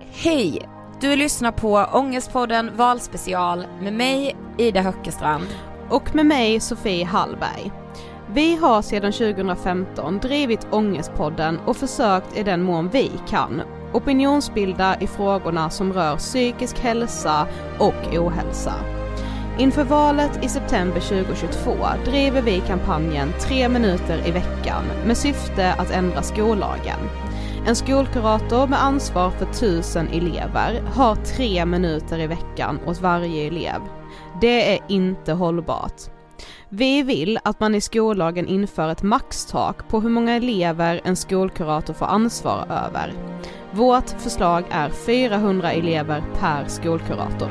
Hej! Du lyssnar på Ångestpodden valspecial med mig, Ida Höckestrand. Och med mig, Sofie Hallberg. Vi har sedan 2015 drivit Ångestpodden och försökt i den mån vi kan opinionsbilda i frågorna som rör psykisk hälsa och ohälsa. Inför valet i september 2022 driver vi kampanjen Tre minuter i veckan med syfte att ändra skollagen. En skolkurator med ansvar för tusen elever har tre minuter i veckan åt varje elev. Det är inte hållbart. Vi vill att man i skollagen inför ett maxtak på hur många elever en skolkurator får ansvar över. Vårt förslag är 400 elever per skolkurator.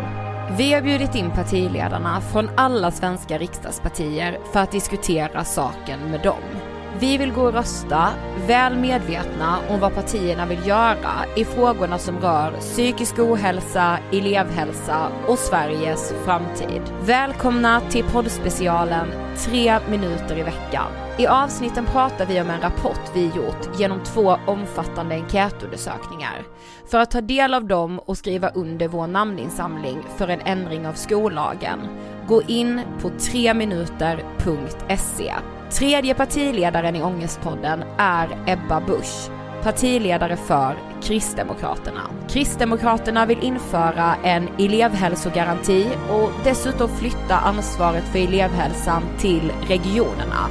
Vi har bjudit in partiledarna från alla svenska riksdagspartier för att diskutera saken med dem. Vi vill gå och rösta, väl medvetna om vad partierna vill göra i frågorna som rör psykisk ohälsa, elevhälsa och Sveriges framtid. Välkomna till poddspecialen 3 minuter i veckan. I avsnitten pratar vi om en rapport vi gjort genom två omfattande enkätundersökningar. För att ta del av dem och skriva under vår namninsamling för en ändring av skollagen, gå in på 3minuter.se. Tredje partiledaren i Ångestpodden är Ebba Busch, partiledare för Kristdemokraterna. Kristdemokraterna vill införa en elevhälsogaranti och dessutom flytta ansvaret för elevhälsan till regionerna.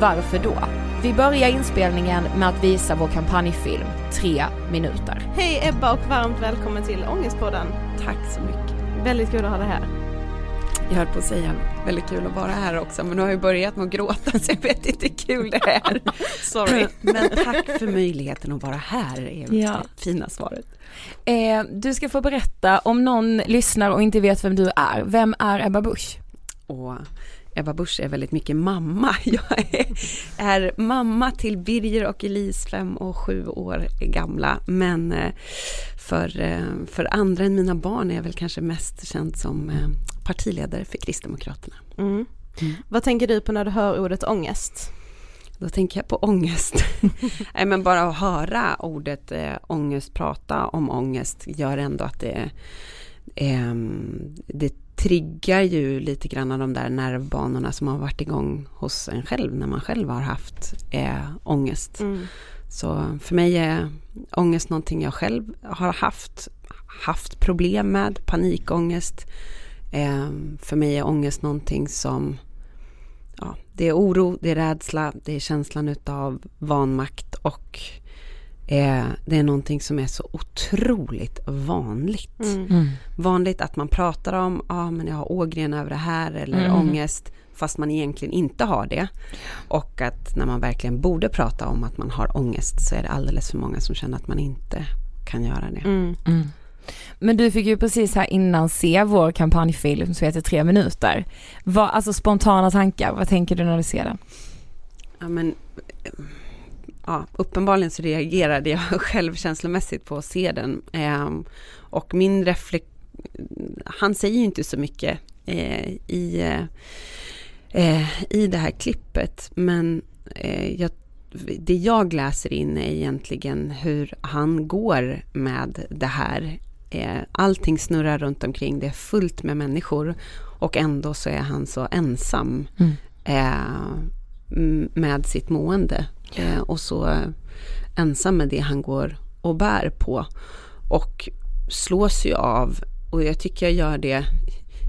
Varför då? Vi börjar inspelningen med att visa vår kampanjfilm Tre minuter. Hej Ebba och varmt välkommen till Ångestpodden. Tack så mycket. Väldigt kul att ha dig här. Jag höll på att säga väldigt kul att vara här också men nu har jag börjat med att gråta så jag vet inte hur kul det är. Sorry. Men tack för möjligheten att vara här är Ja. det fina svaret. Eh, du ska få berätta om någon lyssnar och inte vet vem du är. Vem är Ebba Busch? Och Ebba Busch är väldigt mycket mamma. Jag är, är mamma till Birger och Elise, fem och sju år gamla. Men eh, för, eh, för andra än mina barn är jag väl kanske mest känd som eh, partiledare för Kristdemokraterna. Mm. Vad tänker du på när du hör ordet ångest? Då tänker jag på ångest. Nej men bara att höra ordet eh, ångest, prata om ångest gör ändå att det, eh, det triggar ju lite grann av de där nervbanorna som har varit igång hos en själv när man själv har haft eh, ångest. Så för mig är ångest någonting jag själv har haft, haft problem med, panikångest. Eh, för mig är ångest någonting som ja, det är oro, det är rädsla, det är känslan utav vanmakt och eh, det är någonting som är så otroligt vanligt. Vanligt att man pratar om, ja ah, men jag har ågren över det här eller ångest fast man egentligen inte har det. Och att när man verkligen borde prata om att man har ångest så är det alldeles för många som känner att man inte kan göra det. Mm. Men du fick ju precis här innan se vår kampanjfilm som heter Tre minuter. Vad, alltså spontana tankar, vad tänker du när du ser den? Ja, men, ja, uppenbarligen så reagerade jag själv känslomässigt på att se den. Ehm, och min reflektion, Han säger ju inte så mycket eh, i, eh, eh, i det här klippet, men eh, jag, det jag läser in är egentligen hur han går med det här. Eh, allting snurrar runt omkring, det är fullt med människor och ändå så är han så ensam. Eh, m- med sitt mående eh, och så ensam med det han går och bär på och slås ju av och jag tycker jag gör det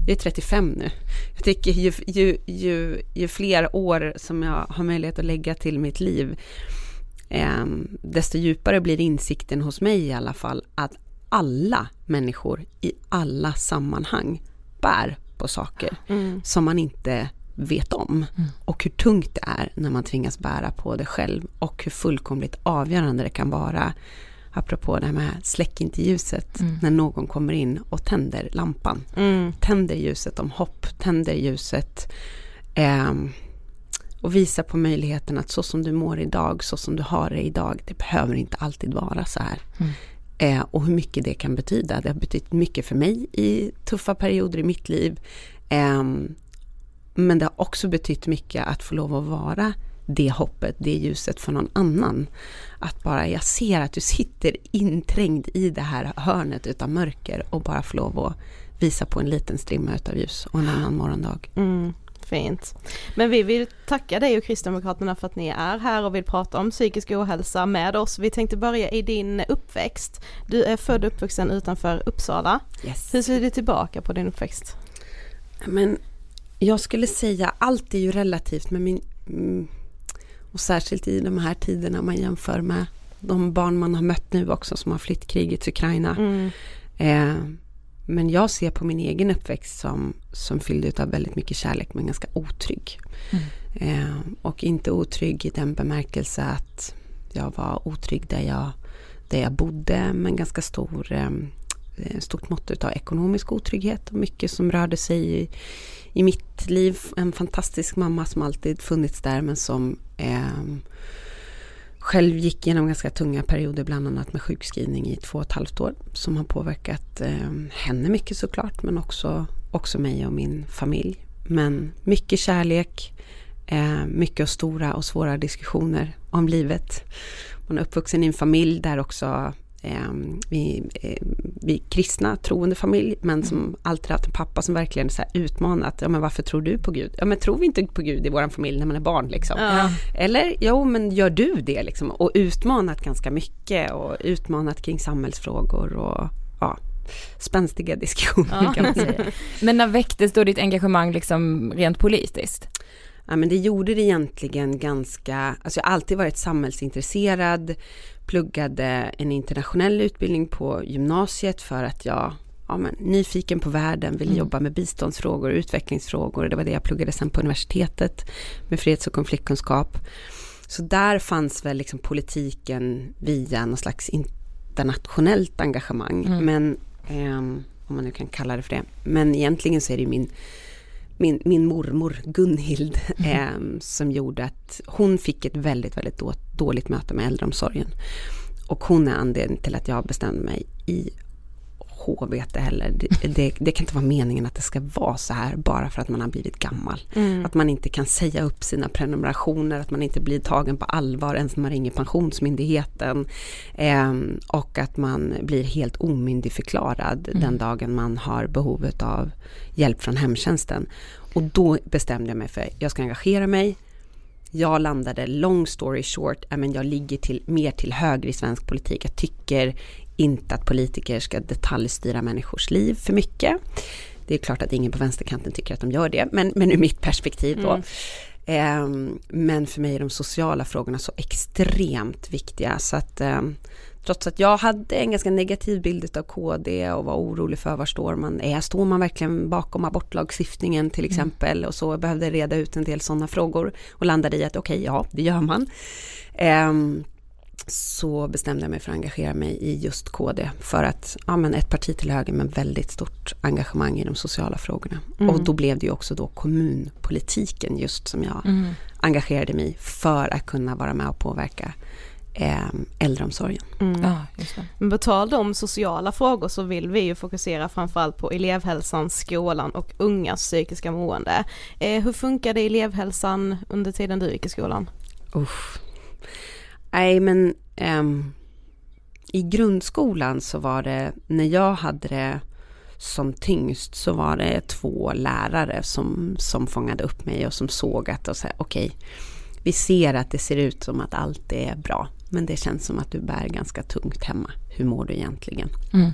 jag är 35 nu. Jag tycker ju, ju, ju, ju fler år som jag har möjlighet att lägga till mitt liv eh, desto djupare blir insikten hos mig i alla fall att alla människor i alla sammanhang bär på saker som man inte vet om. Och hur tungt det är när man tvingas bära på det själv och hur fullkomligt avgörande det kan vara apropå det här med släck inte ljuset när någon kommer in och tänder lampan. Tänder ljuset om hopp, tänder ljuset ehm, och visar på möjligheten att så som du mår idag, så som du har det idag, det behöver inte alltid vara så här. Eh, och hur mycket det kan betyda. Det har betytt mycket för mig i tuffa perioder i mitt liv. Eh, men det har också betytt mycket att få lov att vara det hoppet, det ljuset för någon annan. Att bara, jag ser att du sitter inträngd i det här hörnet utav mörker och bara få lov att visa på en liten strimma utav ljus och en annan morgondag. Mm, fint. Men vi vill tacka dig och Kristdemokraterna för att ni är här och vill prata om psykisk ohälsa med oss. Vi tänkte börja i din uppväxt. Du är född och uppvuxen utanför Uppsala. Yes. Hur ser du tillbaka på din uppväxt? Men jag skulle säga, allt är ju relativt med min... mm, Och särskilt i de här tiderna man jämför med de barn man har mött nu också som har flytt krigets Ukraina. Eh, men jag ser på min egen uppväxt som, som fylld av väldigt mycket kärlek men ganska otrygg. Eh, och inte otrygg i den bemärkelse att jag var otrygg där jag, där jag bodde men ganska stor, eh, eh, stort mått av ekonomisk otrygghet och mycket som rörde sig i, i mitt liv en fantastisk mamma som alltid funnits där men som eh, själv gick igenom ganska tunga perioder, bland annat med sjukskrivning i två och ett halvt år, som har påverkat eh, henne mycket såklart, men också, också mig och min familj. Men mycket kärlek, eh, mycket stora och svåra diskussioner om livet. Man är uppvuxen i en familj där också eh, vi, eh, vi kristna troende familj, men som mm. alltid haft en pappa som verkligen så utmanat, ja men varför tror du på Gud? Ja men tror vi inte på Gud i vår familj när man är barn liksom? Ja. Eller, jo men gör du det liksom? Och utmanat ganska mycket och utmanat kring samhällsfrågor och ja, spänstiga diskussioner ja. kan man säga. men när väcktes då ditt engagemang liksom rent politiskt? Ja men det gjorde det egentligen ganska, alltså jag har alltid varit samhällsintresserad, pluggade en internationell utbildning på gymnasiet för att jag ja, men, nyfiken på världen, ville mm. jobba med biståndsfrågor och utvecklingsfrågor. Det var det jag pluggade sen på universitetet med freds och konfliktkunskap. Så där fanns väl liksom politiken via någon slags internationellt engagemang. Mm. Men, eh, om man nu kan kalla det för det. Men egentligen så är det min min, min mormor Gunhild mm. eh, som gjorde att hon fick ett väldigt, väldigt då, dåligt möte med äldreomsorgen. Och hon är anledningen till att jag bestämde mig i HVT heller. Det, det, det, kan inte vara meningen att det ska vara så här bara för att man har blivit gammal. Mm. Att man inte kan säga upp sina prenumerationer, att man inte blir tagen på allvar ens när man ringer Pensionsmyndigheten. Eh, och att man blir helt omyndigförklarad mm. den dagen man har behovet av hjälp från hemtjänsten. Och då bestämde jag mig för att jag ska engagera mig. Jag landade, long story short, jag ligger till, mer till höger i svensk politik. Jag tycker inte att politiker ska detaljstyra människors liv för mycket. Det är klart att ingen på vänsterkanten tycker att de gör det, men, men ur mitt perspektiv då. Mm. Um, men för mig är de sociala frågorna så extremt viktiga så att um, trots att jag hade en ganska negativ bild av KD och var orolig för var står man är. Står man verkligen bakom abortlagstiftningen till mm. exempel mm. och så behövde reda ut en del sådana frågor och landade i att okej, okay, ja, det gör man. Um, så bestämde jag mig för att engagera mig i just KD för att, ja men ett parti till höger med väldigt stort engagemang i de sociala frågorna. Mm. Och då blev det ju också då kommunpolitiken just som jag mm. engagerade mig i för att kunna vara med och påverka eh, äldreomsorgen. Mm. Ja, Men på tal om sociala frågor så vill vi ju fokusera framförallt på elevhälsan, skolan och ungas psykiska mående. Eh, hur funkade elevhälsan under tiden du gick i skolan? Usch. Nej men um, i grundskolan så var det, när jag hade det som tyngst så var det två lärare som, som fångade upp mig och som såg att och sa okej, okay, vi ser att det ser ut som att allt är bra, men det känns som att du bär ganska tungt hemma. Hur mår du egentligen? Mm.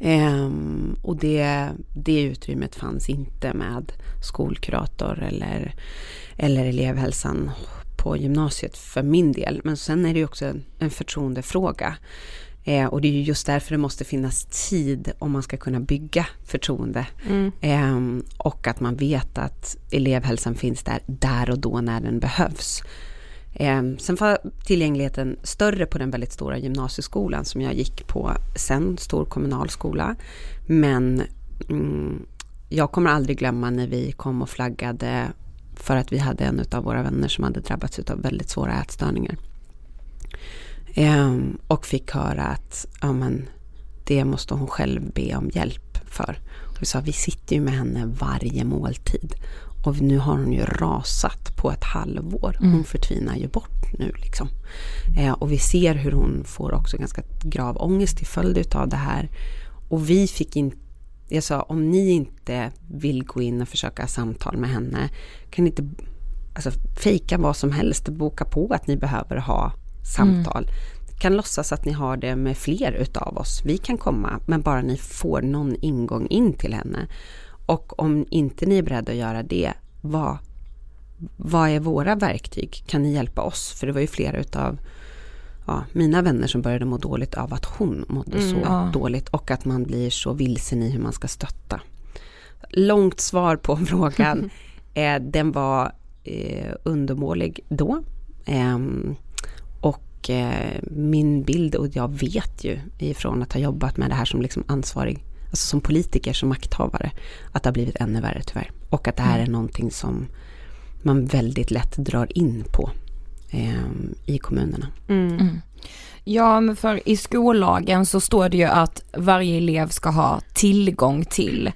Um, och det, det utrymmet fanns inte med skolkurator eller, eller elevhälsan på gymnasiet för min del. Men sen är det ju också en, en förtroendefråga. Eh, och det är ju just därför det måste finnas tid om man ska kunna bygga förtroende. Mm. Eh, och att man vet att elevhälsan finns där, där och då när den behövs. Eh, sen var tillgängligheten större på den väldigt stora gymnasieskolan som jag gick på sen, stor kommunalskola. Men mm, jag kommer aldrig glömma när vi kom och flaggade för att vi hade en av våra vänner som hade drabbats av väldigt svåra ätstörningar. Ehm, och fick höra att ja, men, det måste hon själv be om hjälp för. Och vi sa vi sitter ju med henne varje måltid. Och nu har hon ju rasat på ett halvår. Hon mm. förtvinar ju bort nu liksom. Eh, och vi ser hur hon får också ganska grav ångest till följd utav det här. Och vi fick inte jag sa om ni inte vill gå in och försöka samtal med henne, kan ni inte alltså, fejka vad som helst, boka på att ni behöver ha samtal. Mm. Kan låtsas att ni har det med fler utav oss. Vi kan komma, men bara ni får någon ingång in till henne. Och om inte ni är beredda att göra det, vad, vad är våra verktyg? Kan ni hjälpa oss? För det var ju flera utav ja, mina vänner som började må dåligt av att hon mådde mm, så ja. dåligt och att man blir så vilsen i hur man ska stötta. Långt svar på frågan. eh, den var eh, undermålig då. Eh, och eh, min bild, och jag vet ju ifrån att ha jobbat med det här som liksom ansvarig alltså som politiker, som makthavare, att det har blivit ännu värre tyvärr. Och att det här är någonting som man väldigt lätt drar in på eh, i kommunerna. Mm. Ja, men för i skollagen så står det ju att varje elev ska ha tillgång till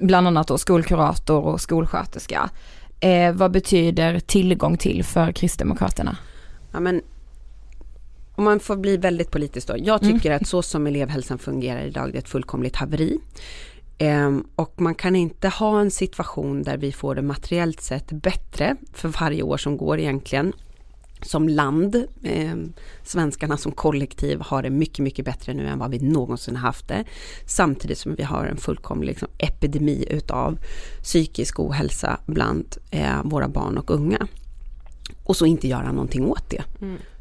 bland annat då skolkurator och skolsköterska. Eh, vad betyder tillgång till för Kristdemokraterna? Ja, men om man får bli väldigt politisk då. Jag tycker att så som elevhälsan fungerar idag, det är ett fullkomligt haveri. Ehm, och man kan inte ha en situation där vi får det materiellt sett bättre för varje år som går egentligen. Som land, eh, svenskarna som kollektiv har det mycket, mycket bättre nu än vad vi någonsin haft det. Samtidigt som vi har en fullkomlig liksom, epidemi utav psykisk ohälsa bland eh, våra barn och unga. Och så inte göra någonting åt det.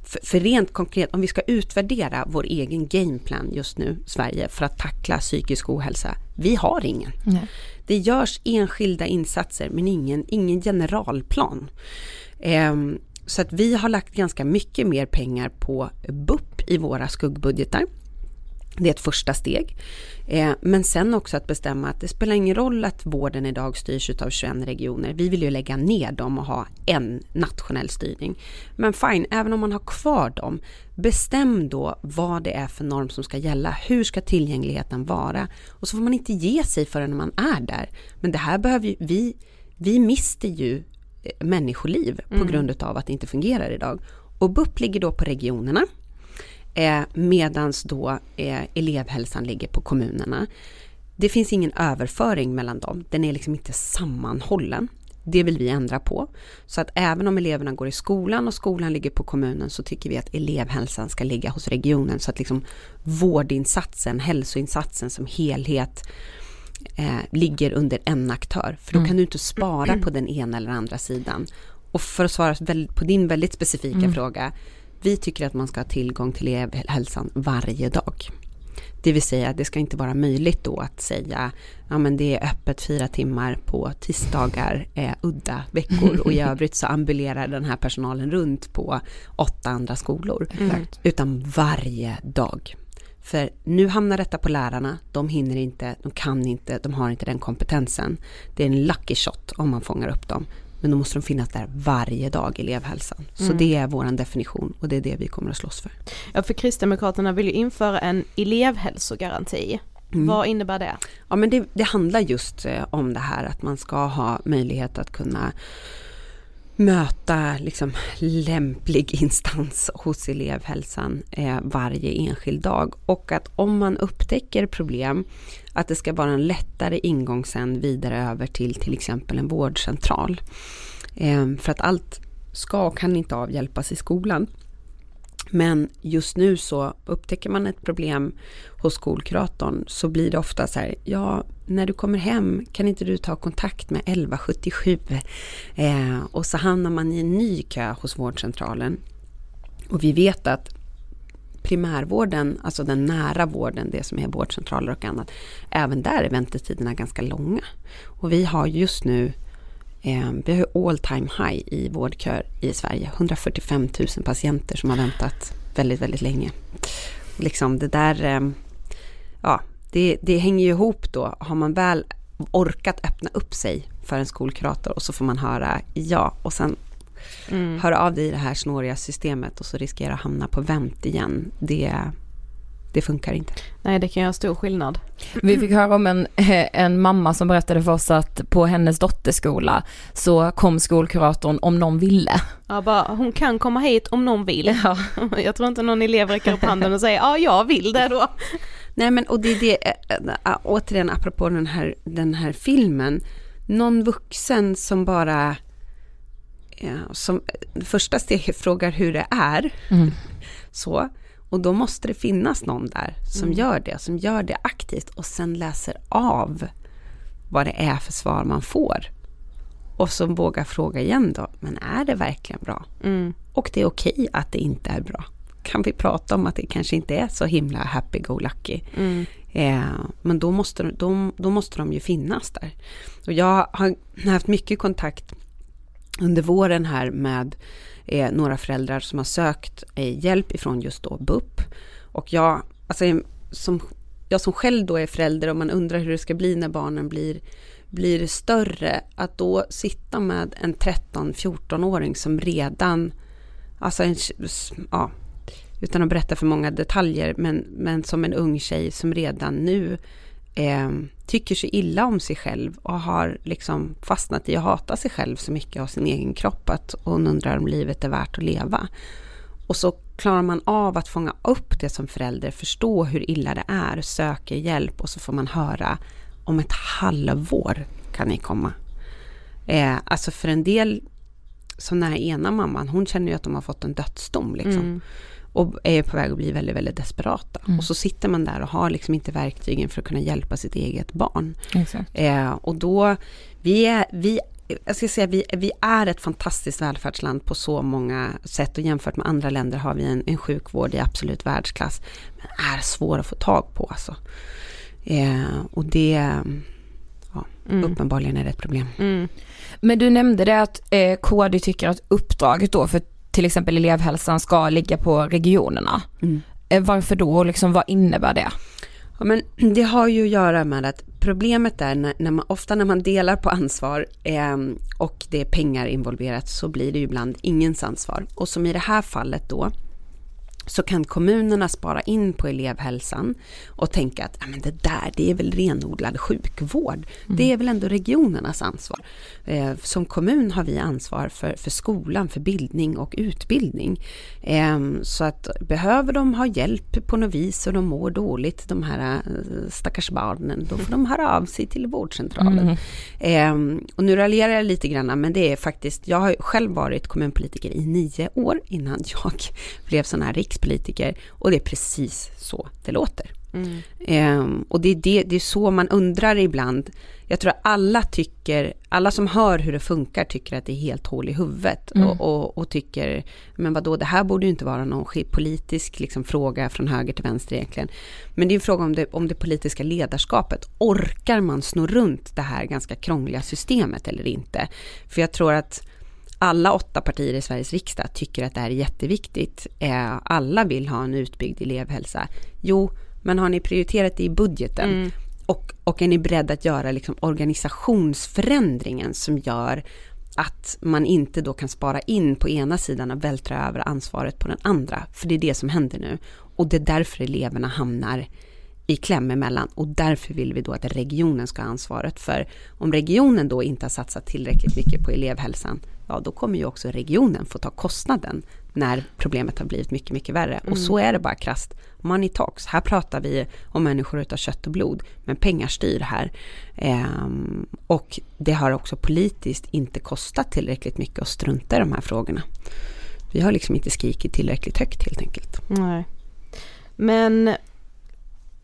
För, för rent konkret, om vi ska utvärdera vår egen gameplan just nu, Sverige, för att tackla psykisk ohälsa. Vi har ingen. Nej. Det görs enskilda insatser men ingen, ingen generalplan. Ehm, så att vi har lagt ganska mycket mer pengar på BUP i våra skuggbudgetar. Det är ett första steg. Eh, men sen också att bestämma att det spelar ingen roll att vården idag styrs av 21 regioner. Vi vill ju lägga ner dem och ha en nationell styrning. Men fine, även om man har kvar dem, bestäm då vad det är för norm som ska gälla. Hur ska tillgängligheten vara? Och så får man inte ge sig förrän man är där. Men det här behöver ju, vi, vi mister ju människoliv på grund av att det inte fungerar idag. Och BUP ligger då på regionerna. Eh, medans då eh, elevhälsan ligger på kommunerna. Det finns ingen överföring mellan dem, den är liksom inte sammanhållen. Det vill vi ändra på. Så att även om eleverna går i skolan och skolan ligger på kommunen så tycker vi att elevhälsan ska ligga hos regionen så att liksom vårdinsatsen, hälsoinsatsen som helhet eh, ligger under en aktör. För då kan du inte spara på den ena eller andra sidan. Och för att svara på din väldigt specifika fråga. Vi tycker att man ska ha tillgång till elevhälsan varje dag. Det vill säga, det ska inte vara möjligt då att säga, ja men det är öppet fyra timmar på tisdagar, eh, udda veckor och i övrigt så ambulerar den här personalen runt på åtta andra skolor. Utan varje dag. För nu hamnar detta på lärarna, de hinner inte, de kan inte, de har inte den kompetensen. Det är en lucky shot om man fångar upp dem. Men då måste de finnas där varje dag, elevhälsan. Så det är vår definition och det är det vi kommer att slåss för. Ja, för Kristdemokraterna vill ju införa en elevhälsogaranti. Vad innebär det? Ja men det, det handlar just eh, om det här att man ska ha möjlighet att kunna möta liksom lämplig instans hos elevhälsan eh, varje enskild dag. Och att om man upptäcker problem, att det ska vara en lättare ingång sen vidare över till till exempel en vårdcentral. Eh, för att allt ska och kan inte avhjälpas i skolan. Men just nu så upptäcker man ett problem hos skolkuratorn så blir det ofta så här, ja, när du kommer hem kan inte du ta kontakt med 1177? Eh, och så hamnar man i en ny kö hos vårdcentralen. Och vi vet att primärvården, alltså den nära vården, det som är vårdcentraler och annat, även där är väntetiderna ganska långa. Och vi har just nu vi har all time high i vårdkör i Sverige. 145 000 patienter som har väntat väldigt, väldigt länge. Liksom det där, eh, ja, det, det hänger ju ihop då. Har man väl orkat öppna upp sig för en skolkurator och så får man höra ja och sen höra av dig i det här snåriga systemet och så riskerar att hamna på vänt igen. Det, det funkar inte. Nej, det kan göra stor skillnad. Vi fick höra om en, en mamma som berättade för oss att på hennes dotterskola så kom skolkuratorn om någon ville. Ja, bara, hon kan komma hit om någon vill. Jag tror inte någon elev räcker upp handen och säger ja, jag vill det då. Nej men och det är det, äh, äh, återigen apropå den här, den här filmen, någon vuxen som bara, ja, som första steget frågar hur det är, så, och då måste det finnas någon där som gör det, som gör det aktivt och sen läser av vad det är för svar man får. Och som vågar fråga igen då, men är det verkligen bra? Och det är okej att det inte är bra. Kan vi prata om att det kanske inte är så himla happy-go-lucky. Eh, men då måste, de- då måste de ju finnas där. Och jag har haft mycket kontakt under våren här med är några föräldrar som har sökt eh, hjälp ifrån just då BUP. Och jag, alltså eh, som jag som själv då är förälder och man undrar hur det ska bli när barnen blir, blir större, att då sitta med en 13-14-åring som redan, alltså en, ja, utan att berätta för många detaljer, men, men som en ung tjej som redan nu eh, tycker så illa om sig själv och har liksom fastnat i att hata sig själv så mycket av sin egen kropp att hon undrar om livet är värt att leva. Och så klarar man av att fånga upp det som förälder, förstå hur illa det är, söker hjälp och så får man höra om ett halvår kan ni komma. Eh, alltså för en del, som den här ena mamman, hon känner ju att de har fått en dödsdom liksom. Mm. Och är på väg att bli väldigt, väldigt desperata. Mm. Och så sitter man där och har liksom inte verktygen för att kunna hjälpa sitt eget barn. Eh, och då, vi är, vi jag ska säga, vi, vi är ett fantastiskt välfärdsland på så många sätt och jämfört med andra länder har vi en, en sjukvård i absolut världsklass. Men är svår att få tag på alltså. Eh, och det, ja, mm. uppenbarligen är det ett problem. Mm. Men du nämnde det att eh, KD tycker att uppdraget då för till exempel elevhälsan ska ligga på regionerna. Mm. Eh, varför då liksom vad innebär det? Ja, men det har ju att göra med att problemet är när, när man, ofta när man delar på ansvar eh, och det är pengar involverat så blir det ju ibland ingens ansvar. Och som i det här fallet då så kan kommunerna spara in på elevhälsan och tänka att men det där det är väl renodlad sjukvård. Mm. Det är väl ändå regionernas ansvar. Eh, som kommun har vi ansvar för, för skolan, för bildning och utbildning. Eh, så att behöver de ha hjälp på något vis och de mår dåligt, de här eh, stackars barnen, då får de höra av sig till vårdcentralen. Mm. Eh, och nu raljerar jag lite grann, men det är faktiskt, jag har själv varit kommunpolitiker i nio år innan jag blev sån här rikspolitiker och det är precis så det låter. Mm. Um, och det är, det, det är så man undrar ibland. Jag tror att alla tycker, alla som hör hur det funkar tycker att det är helt hål i huvudet. Mm. Och, och, och, tycker, men vadå, det här borde ju inte vara någon politisk liksom, fråga från höger till vänster egentligen. Men det är en fråga om det, om det politiska ledarskapet. Orkar man sno runt det här ganska krångliga systemet eller inte? För jag tror att alla åtta partier i Sveriges riksdag tycker att det här är jätteviktigt. Eh, alla vill ha en utbyggd elevhälsa. Jo, men har ni prioriterat det i budgeten? Mm. Och, och är ni beredda att göra liksom organisationsförändringen som gör att man inte då kan spara in på ena sidan och vältra över ansvaret på den andra. För det är det som händer nu. Och det är därför eleverna hamnar i kläm emellan och därför vill vi då att regionen ska ha ansvaret för om regionen då inte har satsat tillräckligt mycket på elevhälsan, ja då kommer ju också regionen få ta kostnaden när problemet har blivit mycket, mycket värre. Mm. Och så är det bara krast. Money talks. Här pratar vi om människor utav kött och blod, men pengar styr här. Ehm, och det har också politiskt inte kostat tillräckligt mycket att strunta i de här frågorna. Vi har liksom inte skrikit tillräckligt högt helt enkelt. Nej. Men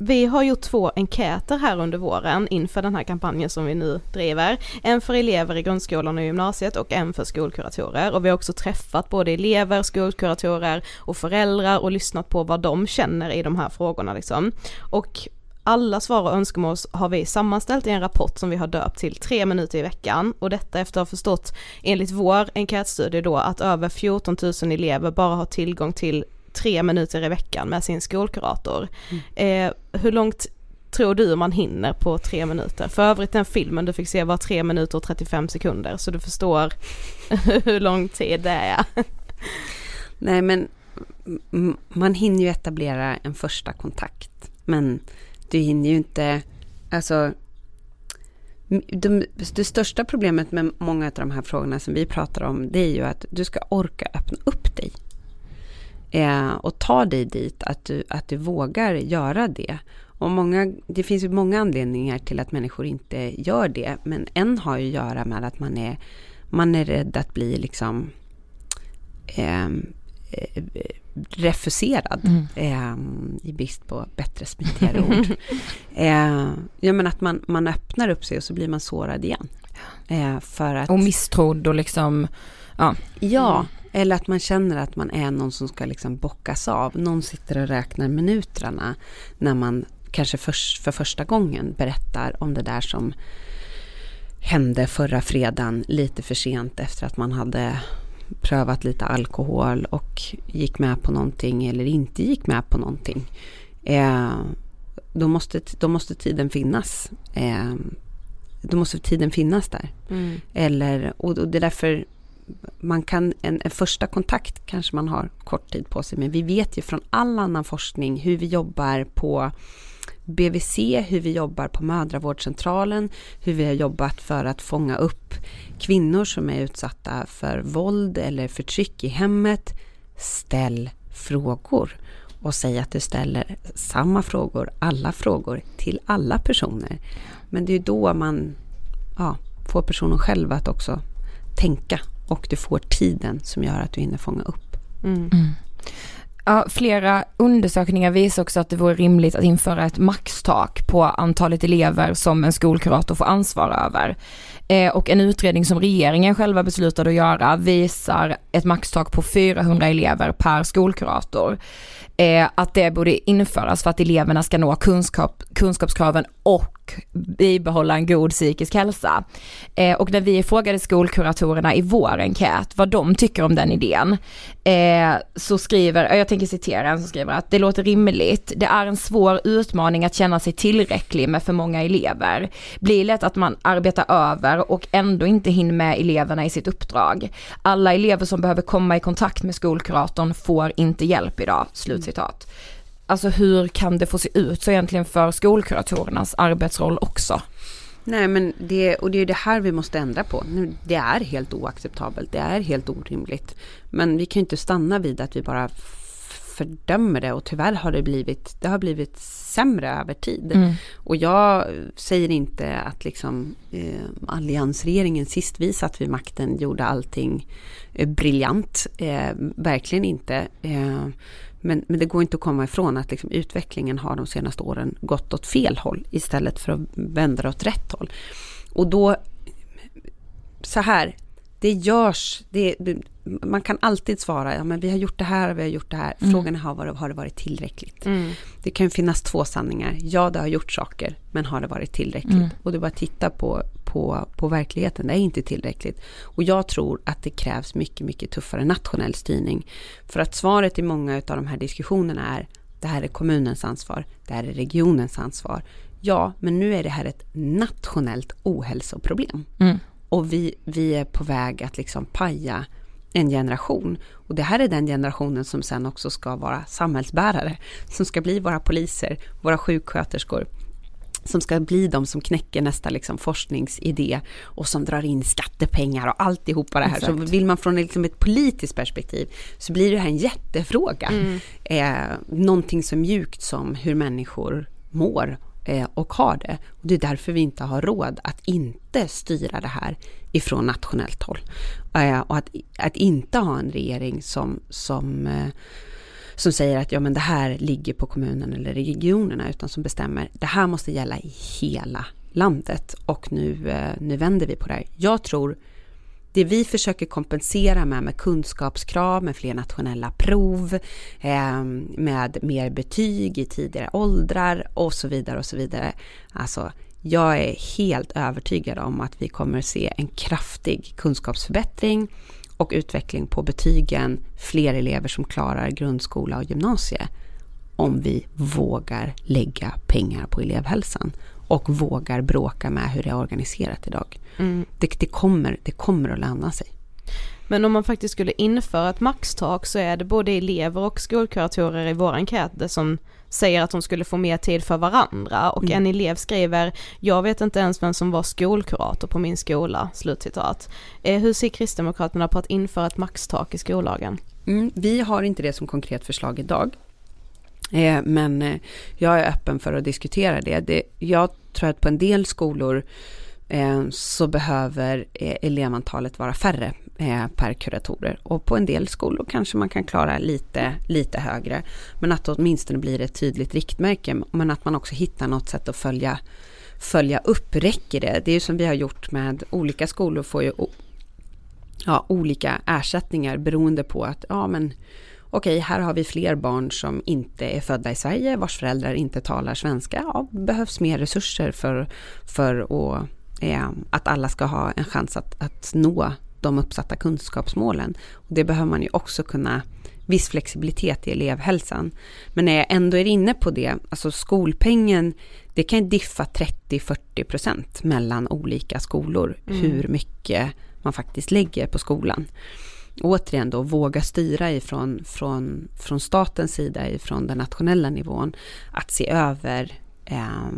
vi har gjort två enkäter här under våren inför den här kampanjen som vi nu driver. En för elever i grundskolan och gymnasiet och en för skolkuratorer. Och vi har också träffat både elever, skolkuratorer och föräldrar och lyssnat på vad de känner i de här frågorna liksom. Och alla svar och önskemål har vi sammanställt i en rapport som vi har döpt till tre minuter i veckan och detta efter att ha förstått enligt vår enkätstudie då att över 14 000 elever bara har tillgång till tre minuter i veckan med sin skolkurator. Mm. Eh, hur långt tror du man hinner på tre minuter? För övrigt den filmen du fick se var tre minuter och 35 sekunder så du förstår hur lång tid det är. Nej men man hinner ju etablera en första kontakt men du hinner ju inte, alltså de, det största problemet med många av de här frågorna som vi pratar om det är ju att du ska orka öppna upp dig. Eh, och ta dig dit, att du, att du vågar göra det. Och många, det finns ju många anledningar till att människor inte gör det. Men en har ju att göra med att man är, man är rädd att bli liksom ehm, eh, refuserad. Mm. Eh, I brist på bättre, smidigare ord. Eh, ja men att man, man öppnar upp sig och så blir man sårad igen. Eh, för att, och misstrodd och liksom, ja. Ja, eller att man känner att man är någon som ska liksom bockas av. Någon sitter och räknar minuterna när man kanske för, för första gången berättar om det där som hände förra fredagen lite för sent efter att man hade prövat lite alkohol och gick med på någonting eller inte gick med på någonting. Eh, då måste, då måste tiden finnas. Eh, då måste tiden finnas där. Mm. Eller, och, och det är därför man kan, en, en, första kontakt kanske man har kort tid på sig, men vi vet ju från all annan forskning hur vi jobbar på BVC, hur vi jobbar på mödravårdscentralen, hur vi har jobbat för att fånga upp kvinnor som är utsatta för våld eller förtryck i hemmet. Ställ frågor och säg att du ställer samma frågor, alla frågor till alla personer. Men det är ju då man ja, får personen själv att också tänka och du får tiden som gör att du hinner fånga upp. Mm. Mm. Ja, flera undersökningar visar också att det vore rimligt att införa ett maxtak på antalet elever som en skolkurator får ansvara över. Eh, och en utredning som regeringen själva beslutade att göra visar ett maxtak på 400 elever per skolkurator. Eh, att det borde införas för att eleverna ska nå kunskap, kunskapskraven och bibehålla en god psykisk hälsa. Eh, och när vi frågade skolkuratorerna i vår enkät vad de tycker om den idén, eh, så skriver, jag tänker citera en som skriver att det låter rimligt, det är en svår utmaning att känna sig tillräcklig med för många elever. Blir lätt att man arbetar över och ändå inte hinner med eleverna i sitt uppdrag. Alla elever som behöver komma i kontakt med skolkuratorn får inte hjälp idag. Slutcitat alltså hur kan det få se ut så egentligen för skolkuratorernas arbetsroll också? Nej men det, och det är det här vi måste ändra på. Det är helt oacceptabelt, det är helt orimligt. Men vi kan inte stanna vid att vi bara fördömer det och tyvärr har det blivit, det har blivit sämre över tid. Mm. Och jag säger inte att liksom eh, alliansregeringen sist vi satt vid makten gjorde allting eh, briljant. Eh, verkligen inte. Eh, men, men det går inte att komma ifrån att liksom utvecklingen har de senaste åren gått åt fel håll istället för att vända det åt rätt håll. Och då, så här, det görs, det, det, man kan alltid svara, ja men vi har gjort det här vi har gjort det här. Mm. Frågan är, har, har det varit tillräckligt? Mm. Det kan finnas två sanningar. Ja, det har gjort saker, men har det varit tillräckligt? Mm. Och du bara titta på, på, på verkligheten, det är inte tillräckligt. Och jag tror att det krävs mycket, mycket tuffare nationell styrning. För att svaret i många av de här diskussionerna är, det här är kommunens ansvar, det här är regionens ansvar. Ja, men nu är det här ett nationellt ohälsoproblem. Mm. Och vi, vi är på väg att liksom paja en generation. Och det här är den generationen som sen också ska vara samhällsbärare, som ska bli våra poliser, våra sjuksköterskor, som ska bli de som knäcker nästa liksom forskningsidé och som drar in skattepengar och alltihopa det här. Exakt. Så vill man från liksom ett politiskt perspektiv så blir det här en jättefråga. Mm. Eh, någonting så mjukt som hur människor mår Eh, och har det. Och det är därför vi inte har råd att inte styra det här ifrån nationellt håll. Eh, och att, att inte ha en regering som, som eh, som säger att ja men det här ligger på kommunen eller regionerna utan som bestämmer det här måste gälla i hela landet och nu, nu vänder vi på det här. Jag tror det vi försöker kompensera med, med kunskapskrav, med fler nationella prov, eh, med mer betyg i tidigare åldrar och så vidare och så vidare. Alltså, jag är helt övertygad om att vi kommer se en kraftig kunskapsförbättring och utveckling på betygen, fler elever som klarar grundskola och gymnasie. Om vi vågar lägga pengar på elevhälsan och vågar bråka med hur det är organiserat idag. Mm. Det, det, kommer, det kommer att landa sig. Men om man faktiskt skulle införa ett maxtak så är det både elever och skolkuratorer i vår enkät som säger att de skulle få mer tid för varandra och mm. en elev skriver jag vet inte ens vem som var skolkurator på min skola, slutcitat. Eh, hur ser Kristdemokraterna på att införa ett maxtak i skollagen? Mm, vi har inte det som konkret förslag idag. Eh, men eh, jag är öppen för att diskutera det. det. Jag tror att på en del skolor eh, så behöver eh, elevantalet vara färre eh, per kuratorer. Och på en del skolor kanske man kan klara lite, lite högre. Men att det åtminstone blir ett tydligt riktmärke. Men att man också hittar något sätt att följa, följa upp. Räcker det? Det är ju som vi har gjort med olika skolor får ju ja, olika ersättningar beroende på att ja men okej, här har vi fler barn som inte är födda i Sverige, vars föräldrar inte talar svenska. Ja, behövs mer resurser för, för att, eh, att alla ska ha en chans att, att nå de uppsatta kunskapsmålen. Och det behöver man ju också kunna viss flexibilitet i elevhälsan. Men när jag ändå är inne på det, alltså skolpengen, det kan diffa 30-40% mellan olika skolor, mm. hur mycket man faktiskt lägger på skolan. Återigen då, våga styra ifrån från, från statens sida, ifrån den nationella nivån, att se över eh,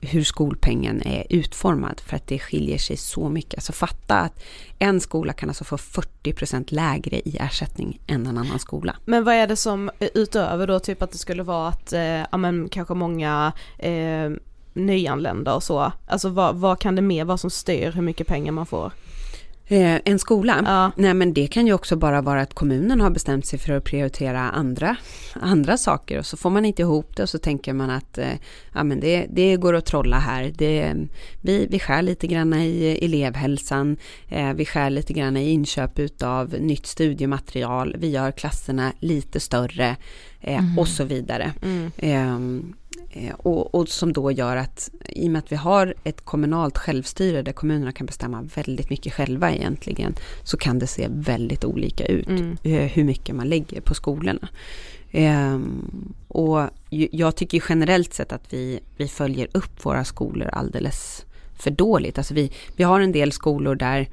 hur skolpengen är utformad för att det skiljer sig så mycket. Alltså fatta att en skola kan alltså få 40% lägre i ersättning än en annan skola. Men vad är det som utöver då, typ att det skulle vara att, eh, ja men kanske många eh, nyanlända och så, alltså vad, vad kan det mer vara som styr hur mycket pengar man får? Eh, en skola? Ja. Nej men det kan ju också bara vara att kommunen har bestämt sig för att prioritera andra, andra saker och så får man inte ihop det och så tänker man att eh, ja, men det, det går att trolla här. Det, vi, vi skär lite grann i elevhälsan, eh, vi skär lite grann i inköp utav nytt studiematerial, vi gör klasserna lite större mm. och så vidare. Mm. Ehm, Eh, och, och, som då gör att i och med att vi har ett kommunalt självstyre där kommunerna kan bestämma väldigt mycket själva egentligen så kan det se väldigt olika ut mm. Eh, hur mycket man lägger på skolorna. Um, och jag tycker generellt sett att vi, vi följer upp våra skolor alldeles för dåligt. Alltså vi, vi har en del skolor där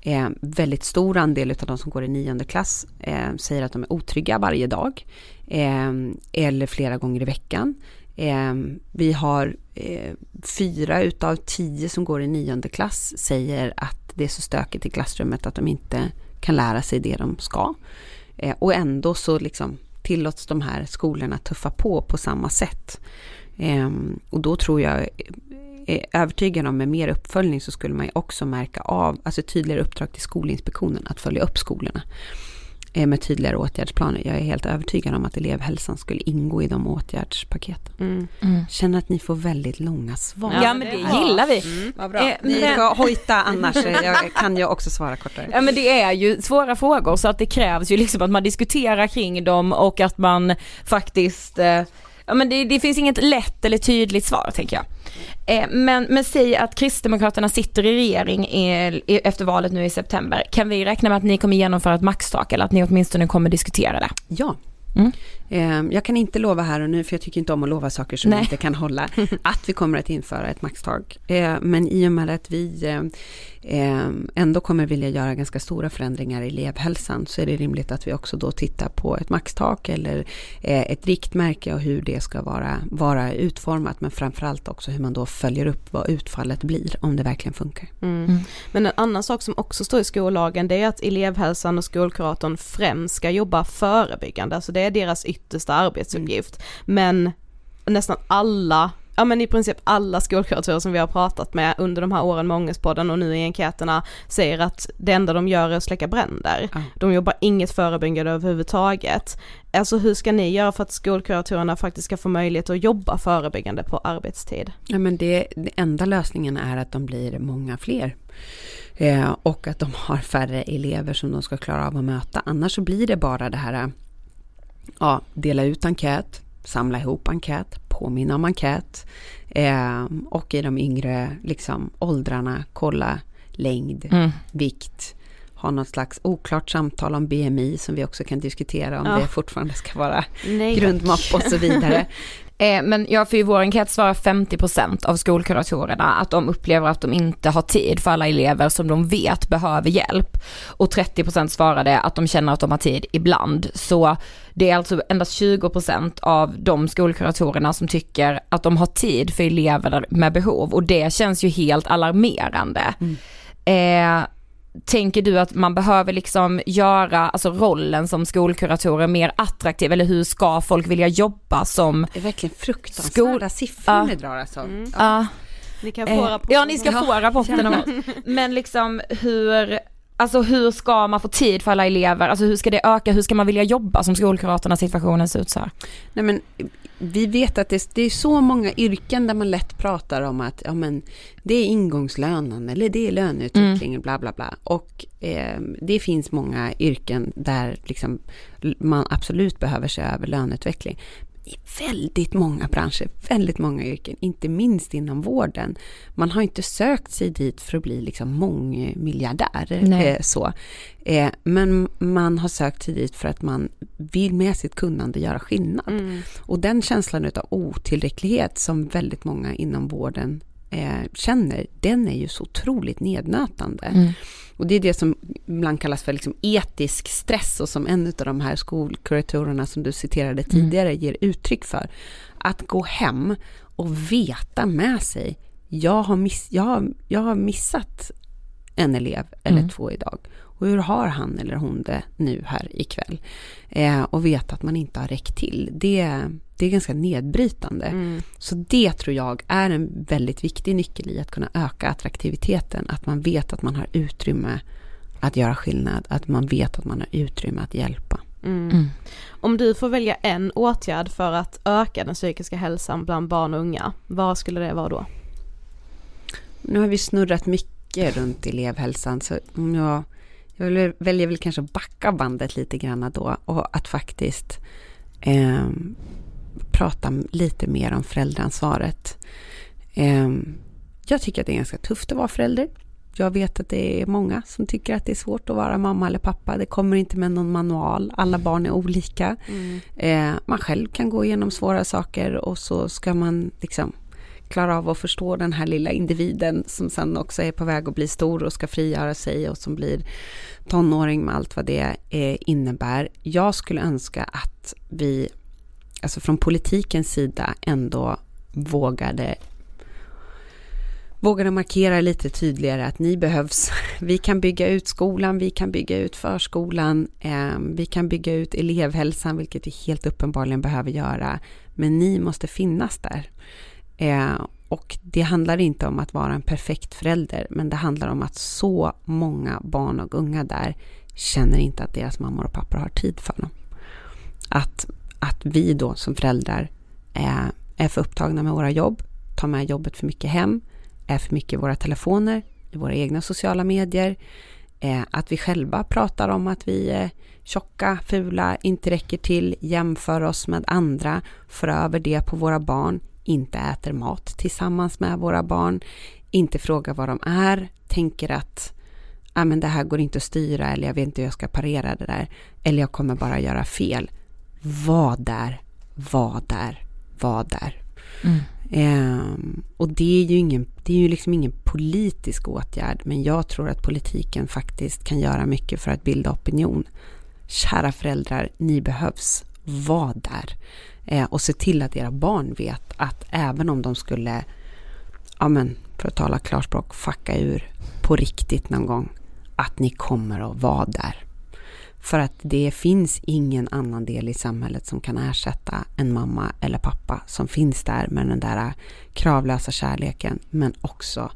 eh, väldigt stor andel av de som går i nionde klass eh, säger att de är otrygga varje dag. Ehm, eller flera gånger i veckan. Ehm, vi har eh, fyra utav tio som går i nionde klass säger att det är så stökigt i klassrummet att de inte kan lära sig det de ska. Eh, och ändå så liksom tillåts de här skolorna tuffa på på samma sätt. Ehm, och då tror jag, eh, är övertygad om med mer uppföljning så skulle man ju också märka av, alltså tydligare uppdrag till Skolinspektionen att följa upp skolorna med tydligare åtgärdsplaner. Jag är helt övertygad om att elevhälsan skulle ingå i de åtgärdspaketen. Mm. Mm. Känner att ni får väldigt långa svar. Ja, men det gillar vi. Mm. Vad bra. Eh, ni ska hojta annars jag kan jag också svara kortare. Ja men det är ju svåra frågor så att det krävs ju liksom att man diskuterar kring dem och att man faktiskt eh, ja men det, det finns inget lätt eller tydligt svar tänker jag. Eh, men, men säg att Kristdemokraterna sitter i regering i, i, efter valet nu i september. Kan vi räkna med att ni kommer genomföra ett maxtak eller att ni åtminstone kommer diskutera det? Ja, Mm. Ehm, jag kan inte lova här och nu, för jag tycker inte om att lova saker som jag inte kan hålla, att vi kommer att införa ett maxtak. Ehm, men i och med att vi ehm, ändå kommer vilja göra ganska stora förändringar i elevhälsan så är det rimligt att vi också då tittar på ett maxtak eller eh, ett riktmärke och hur det ska vara, vara utformat. Men framförallt också hur man då följer upp vad utfallet blir, om det verkligen funkar. Mm. Mm. Men en annan sak som också står i skollagen det är att elevhälsan och skolkuratorn främst ska jobba förebyggande. Alltså det är deras yttersta arbetsuppgift. Mm. Men nästan alla ja men i princip alla skolkuratorer som vi har pratat med under de här åren med Ångestpodden och nu i enkäterna säger att det enda de gör är att släcka bränder. Mm. De jobbar inget förebyggande överhuvudtaget. Alltså hur ska ni göra för att skolkuratorerna faktiskt ska få möjlighet att jobba förebyggande på arbetstid? Ja men det, det enda lösningen är att de blir många fler. Eh, och att de har färre elever som de ska klara av att möta. Annars så blir det bara det här ja, dela ut enkät, samla ihop enkät, påminna om enkät eh, och i de yngre liksom, åldrarna kolla längd, mm. vikt, ha något slags oklart samtal om BMI som vi också kan diskutera om ja. det fortfarande ska vara Nej, grundmått och så vidare. Eh, men ja, för i vår enkät svarar 50% av skolkuratorerna att de upplever att de inte har tid för alla elever som de vet behöver hjälp. Och 30% svarade att de känner att de har tid ibland. Så det är alltså endast 20% av de skolkuratorerna som tycker att de har tid för elever med behov och det känns ju helt alarmerande. Mm. Eh, Tänker du att man behöver liksom göra alltså rollen som skolkuratorer mer attraktiv eller hur ska folk vilja jobba som Det är verkligen fruktansvärda siffror uh, ni drar alltså. Mm. Ja. Ni kan få eh, rapporten. Ja ni ska få rapporten av oss. Men liksom hur, alltså hur ska man få tid för alla elever? Alltså hur ska det öka? Hur ska man vilja jobba som skolkurator när situationen ser ut så här? Nej men vi vet att det, det, är så många yrken där man lätt pratar om att ja, men, det är ingångslönen eller det är löneutveckling mm. bla bla bla. Och eh, det finns många yrken där liksom, man absolut behöver se över löneutveckling i väldigt många branscher, väldigt många yrken, inte minst inom vården. Man har inte sökt sig dit för att bli liksom mångmiljardär. Eh, så. Eh, men man har sökt sig dit för att man vill med sitt kunnande göra skillnad. Mm. Och den känslan av otillräcklighet som väldigt många inom vården eh, känner, den är ju så otroligt nednötande. Mm. Och det är det som ibland kallas för liksom etisk stress och som en av de här skolkuratorerna som du citerade mm. tidigare mm. ger uttryck för. Att gå hem och veta med sig, jag har, miss, jag har, jag har missat en elev eller mm. två idag. Och hur har han eller hon det nu här ikväll? Eh, och veta att man inte har räckt till. Det, det är ganska nedbrytande. Mm. Så det tror jag är en väldigt viktig nyckel i att kunna öka attraktiviteten. Att man vet att man har utrymme att göra skillnad. Att man vet att man har utrymme att hjälpa. Mm. Mm. Om du får välja en åtgärd för att öka den psykiska hälsan bland barn och unga, vad skulle det vara då? Nu har vi snurrat mycket runt elevhälsan, så om jag, jag väljer väl kanske att backa bandet lite grann då och att faktiskt eh, prata lite mer om föräldraansvaret. Ehm, jag tycker att det är ganska tufft att vara förälder. Jag vet att det är många som tycker att det är svårt att vara mamma eller pappa. Det kommer inte med någon manual. Alla barn är olika. Mm. Ehm, man själv kan gå igenom svåra saker och så ska man liksom klara av att förstå den här lilla individen som sen också är på väg att bli stor och ska frigöra sig och som blir tonåring med allt vad det eh, innebär. Jag skulle önska att vi alltså från politikens sida ändå vågade vågade markera lite tydligare att ni behövs. Vi kan bygga ut skolan, vi kan bygga ut förskolan, eh, vi kan bygga ut elevhälsan, vilket vi helt uppenbarligen behöver göra. Men ni måste finnas där. Eh, och det handlar inte om att vara en perfekt förälder, men det handlar om att så många barn och unga där känner inte att deras mammor och pappor har tid för dem. Att att vi då som föräldrar är, är för upptagna med våra jobb, tar med jobbet för mycket hem, är för mycket i våra telefoner, i våra egna sociala medier, eh, att vi själva pratar om att vi är tjocka, fula, inte räcker till, jämför oss med andra, för över det på våra barn, inte äter mat tillsammans med våra barn, inte frågar vad de är, tänker att ah, men det här går inte att styra eller jag vet inte hur jag ska parera det där, eller jag kommer bara göra fel var där, var där, var där. Mm. Um, och det är ju ingen, det är ju liksom ingen politisk åtgärd, men jag tror att politiken faktiskt kan göra mycket för att bilda opinion. Kära föräldrar, ni behövs. Var där. Eh, och se till att era barn vet att även om de skulle, ja men för att tala klarspråk, fucka ur på riktigt någon gång, att ni kommer att vara där. För att det finns ingen annan del i samhället som kan ersätta en mamma eller pappa som finns där med den där kravlösa kärleken men också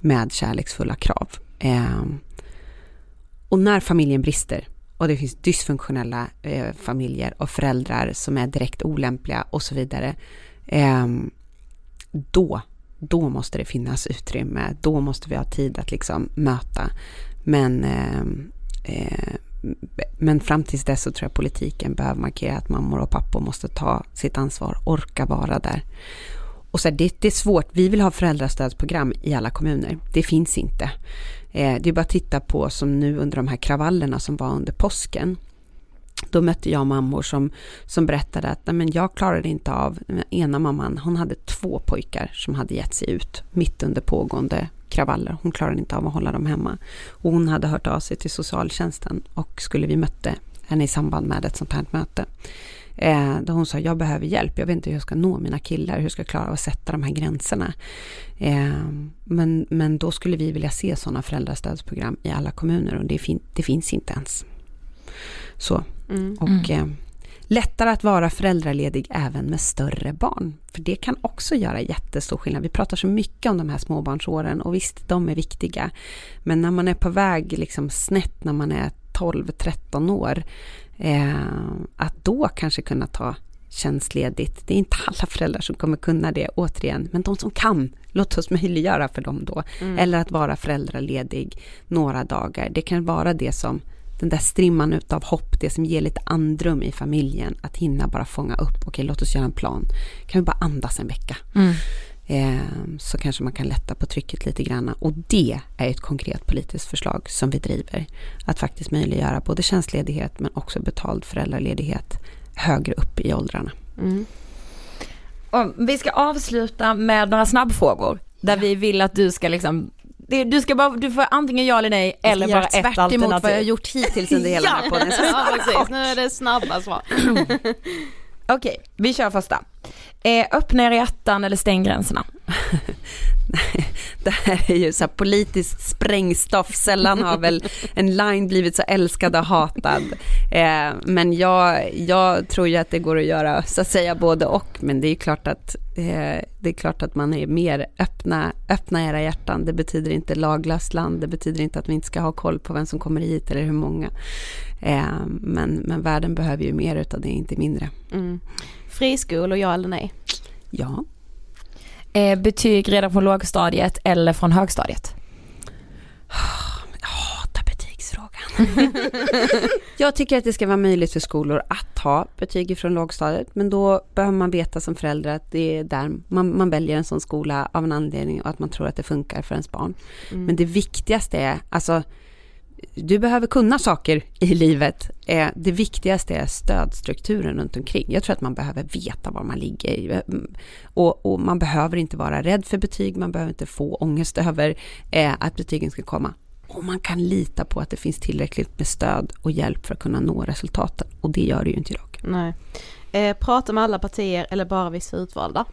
med kärleksfulla krav. Eh, och när familjen brister och det finns dysfunktionella eh, familjer och föräldrar som är direkt olämpliga och så vidare. Eh, då, då måste det finnas utrymme. Då måste vi ha tid att liksom möta. Men ehm, eh, men fram tills dess så tror jag politiken behöver markera att mammor och pappor måste ta sitt ansvar, orka vara där. Och så här, det, det, är svårt, vi vill ha föräldrastödsprogram i alla kommuner. Det finns inte. Eh, det är bara att titta på som nu under de här kravallerna som var under påsken. Då mötte jag mammor som, som berättade att Nej, men jag klarade inte av, ena mamman, hon hade två pojkar som hade gett sig ut mitt under pågående kravaller. Hon klarade inte av att hålla dem hemma. Och hon hade hört av sig till socialtjänsten och skulle vi mötte henne i samband med ett sånt här möte. Eh, då hon sa, jag behöver hjälp, jag vet inte hur jag ska nå mina killar, hur ska jag klara av att sätta de här gränserna. Eh, men, men då skulle vi vilja se sådana föräldrastödsprogram i alla kommuner och det, fin det finns inte ens. Så, mm. och eh, Lättare att vara föräldraledig även med större barn. För det kan också göra jättestor skillnad. Vi pratar så mycket om de här småbarnsåren och visst, de är viktiga. Men när man är på väg liksom snett när man är 12-13 år, eh, att då kanske kunna ta tjänstledigt. Det är inte alla föräldrar som kommer kunna det, återigen, men de som kan, låt oss möjliggöra för dem då. Mm. Eller att vara föräldraledig några dagar. Det kan vara det som den där strimman utav hopp, det som ger lite andrum i familjen, att hinna bara fånga upp, okej låt oss göra en plan. Kan vi bara andas en vecka? Mm. Eh, så kanske man kan lätta på trycket lite grann. Och det är ett konkret politiskt förslag som vi driver. Att faktiskt möjliggöra både tjänstledighet men också betald föräldraledighet högre upp i åldrarna. Mm. Och vi ska avsluta med några snabbfrågor. Där ja. vi vill att du ska liksom du ska bara, du får antingen ja eller nej eller bara ett alternativ. tvärt emot vad jag har gjort hittills under hela ja. podden. ja precis, nu är det snabba svar. Okej, vi kör första. Eh, öppna era hjärtan eller stäng gränserna. det här är ju så politiskt sprängstoff, sällan har väl en line blivit så älskad och hatad. Eh, men jag, jag tror ju att det går att göra så att säga både och, men det är klart att eh, det är klart att man är mer öppna, öppna era hjärtan. Det betyder inte laglöst land, det betyder inte att vi inte ska ha koll på vem som kommer hit eller hur många. Eh, men, men världen behöver ju mer utav det, inte mindre. Mm. Friskolor, ja eller nej? Ja. Eh, betyg redan från lågstadiet eller från högstadiet? Jag hatar betygsfrågan. jag tycker att det ska vara möjligt för skolor att ha betyg från lågstadiet, men då behöver man veta som förälder att det är där man, man väljer en sån skola av en anledning och att man tror att det funkar för ens barn. Mm. Men det viktigaste är, alltså du behöver kunna saker i livet. Eh, det viktigaste är stödstrukturen runt omkring. Jag tror att man behöver veta var man ligger. Eh, och, och man behöver inte vara rädd för betyg, man behöver inte få ångest över eh, att betygen ska komma. Och man kan lita på att det finns tillräckligt med stöd och hjälp för att kunna nå resultaten. Och det gör det ju inte idag. Nej. Eh, prata med alla partier eller bara vissa utvalda?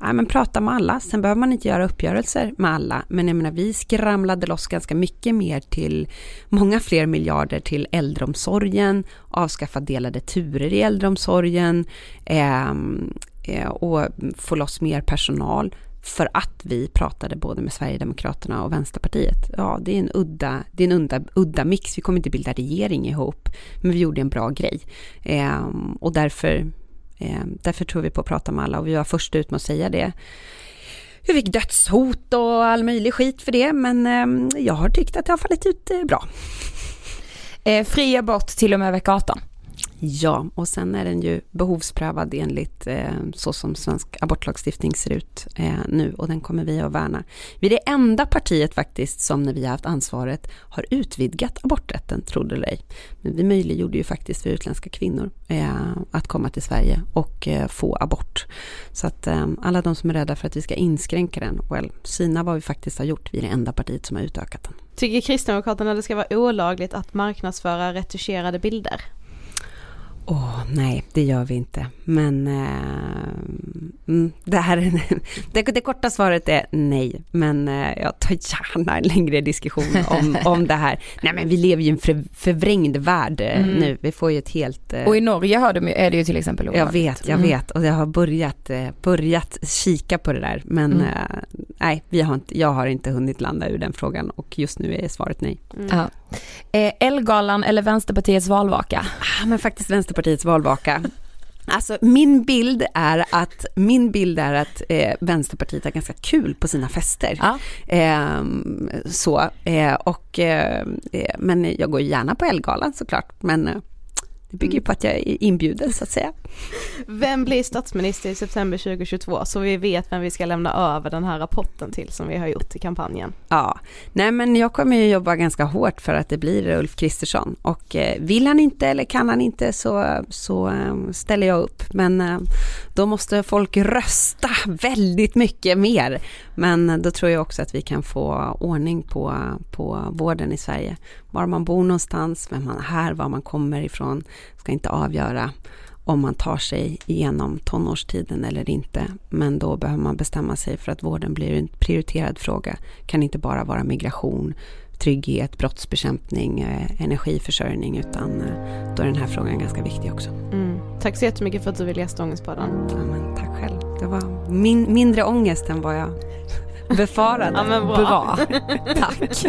Ja, men prata med alla, sen behöver man inte göra uppgörelser med alla. Men jag menar, vi skramlade loss ganska mycket mer till, många fler miljarder till äldreomsorgen, avskaffa delade turer i äldreomsorgen ehm, eh, och få loss mer personal för att vi pratade både med Sverigedemokraterna och Vänsterpartiet. Ja, det är en udda, det är en udda, udda mix. Vi kommer inte bilda regering ihop, men vi gjorde en bra grej. Eh, och därför Eh, därför tror vi på att prata med alla och vi var först ut med att säga det. Vi fick dödshot och all möjlig skit för det, men eh, jag har tyckt att det har fallit ut eh, bra. Eh, fri abort till och med vecka 18. Ja, och sen är den ju behovsprövad enligt eh, så som svensk abortlagstiftning ser ut eh, nu och den kommer vi att värna. Vi är det enda partiet faktiskt som när vi har haft ansvaret har utvidgat aborträtten, trodde eller ej. Men vi möjliggjorde ju faktiskt för utländska kvinnor eh, att komma till Sverige och eh, få abort. Så att eh, alla de som är rädda för att vi ska inskränka den, well, syna vad vi faktiskt har gjort. Vi är det enda partiet som har utökat den. Tycker Kristdemokraterna det ska vara olagligt att marknadsföra retuscherade bilder? Åh, oh, nej, det gör vi inte. Men eh, det, här, det, det, korta svaret är nej. Men eh, jag tar gärna en längre diskussion om, om det här. Nej, men vi lever ju i en för, förvrängd värld eh, mm. nu. Vi får ju ett helt... Eh, och i Norge har de, är det ju till exempel olagligt. Jag vet, jag mm. vet. Och jag har börjat, eh, börjat kika på det där. Men mm. Eh, nej, vi har inte, jag har inte hunnit landa ur den frågan. Och just nu är svaret nej. Mm. Elgalan eller Vänsterpartiets valvaka? Ah, men faktiskt Vänsterpartiets valvaka. Alltså min bild är att, min bild är att eh, Vänsterpartiet har ganska kul på sina fester. Ja. Eh, så, eh, och, eh, men jag går gärna på Elgalan såklart. Men eh, det bygger mm. på att jag är inbjuden så att säga. Vem blir statsminister i september 2022 så vi vet vem vi ska lämna över den här rapporten till som vi har gjort i kampanjen? Ja, nej men jag kommer ju jobba ganska hårt för att det blir Ulf Kristersson och eh, vill han inte eller kan han inte så, så eh, ställer jag upp. Men eh, då måste folk rösta väldigt mycket mer. Men då tror jag också att vi kan få ordning på, på vården i Sverige. Var man bor någonstans, vem man är här, var man kommer ifrån ska inte avgöra om man tar sig igenom tonårstiden eller inte. Men då behöver man bestämma sig för att vården blir en prioriterad fråga. kan inte bara vara migration, trygghet, brottsbekämpning, eh, energiförsörjning utan eh, då är den här frågan ganska viktig också. Mm. Tack så jättemycket för att du ville gästa Ångestpodden. Ja, men tack själv. Det var min, mindre ångest än vad jag befarade. ja, men bra. bra. tack.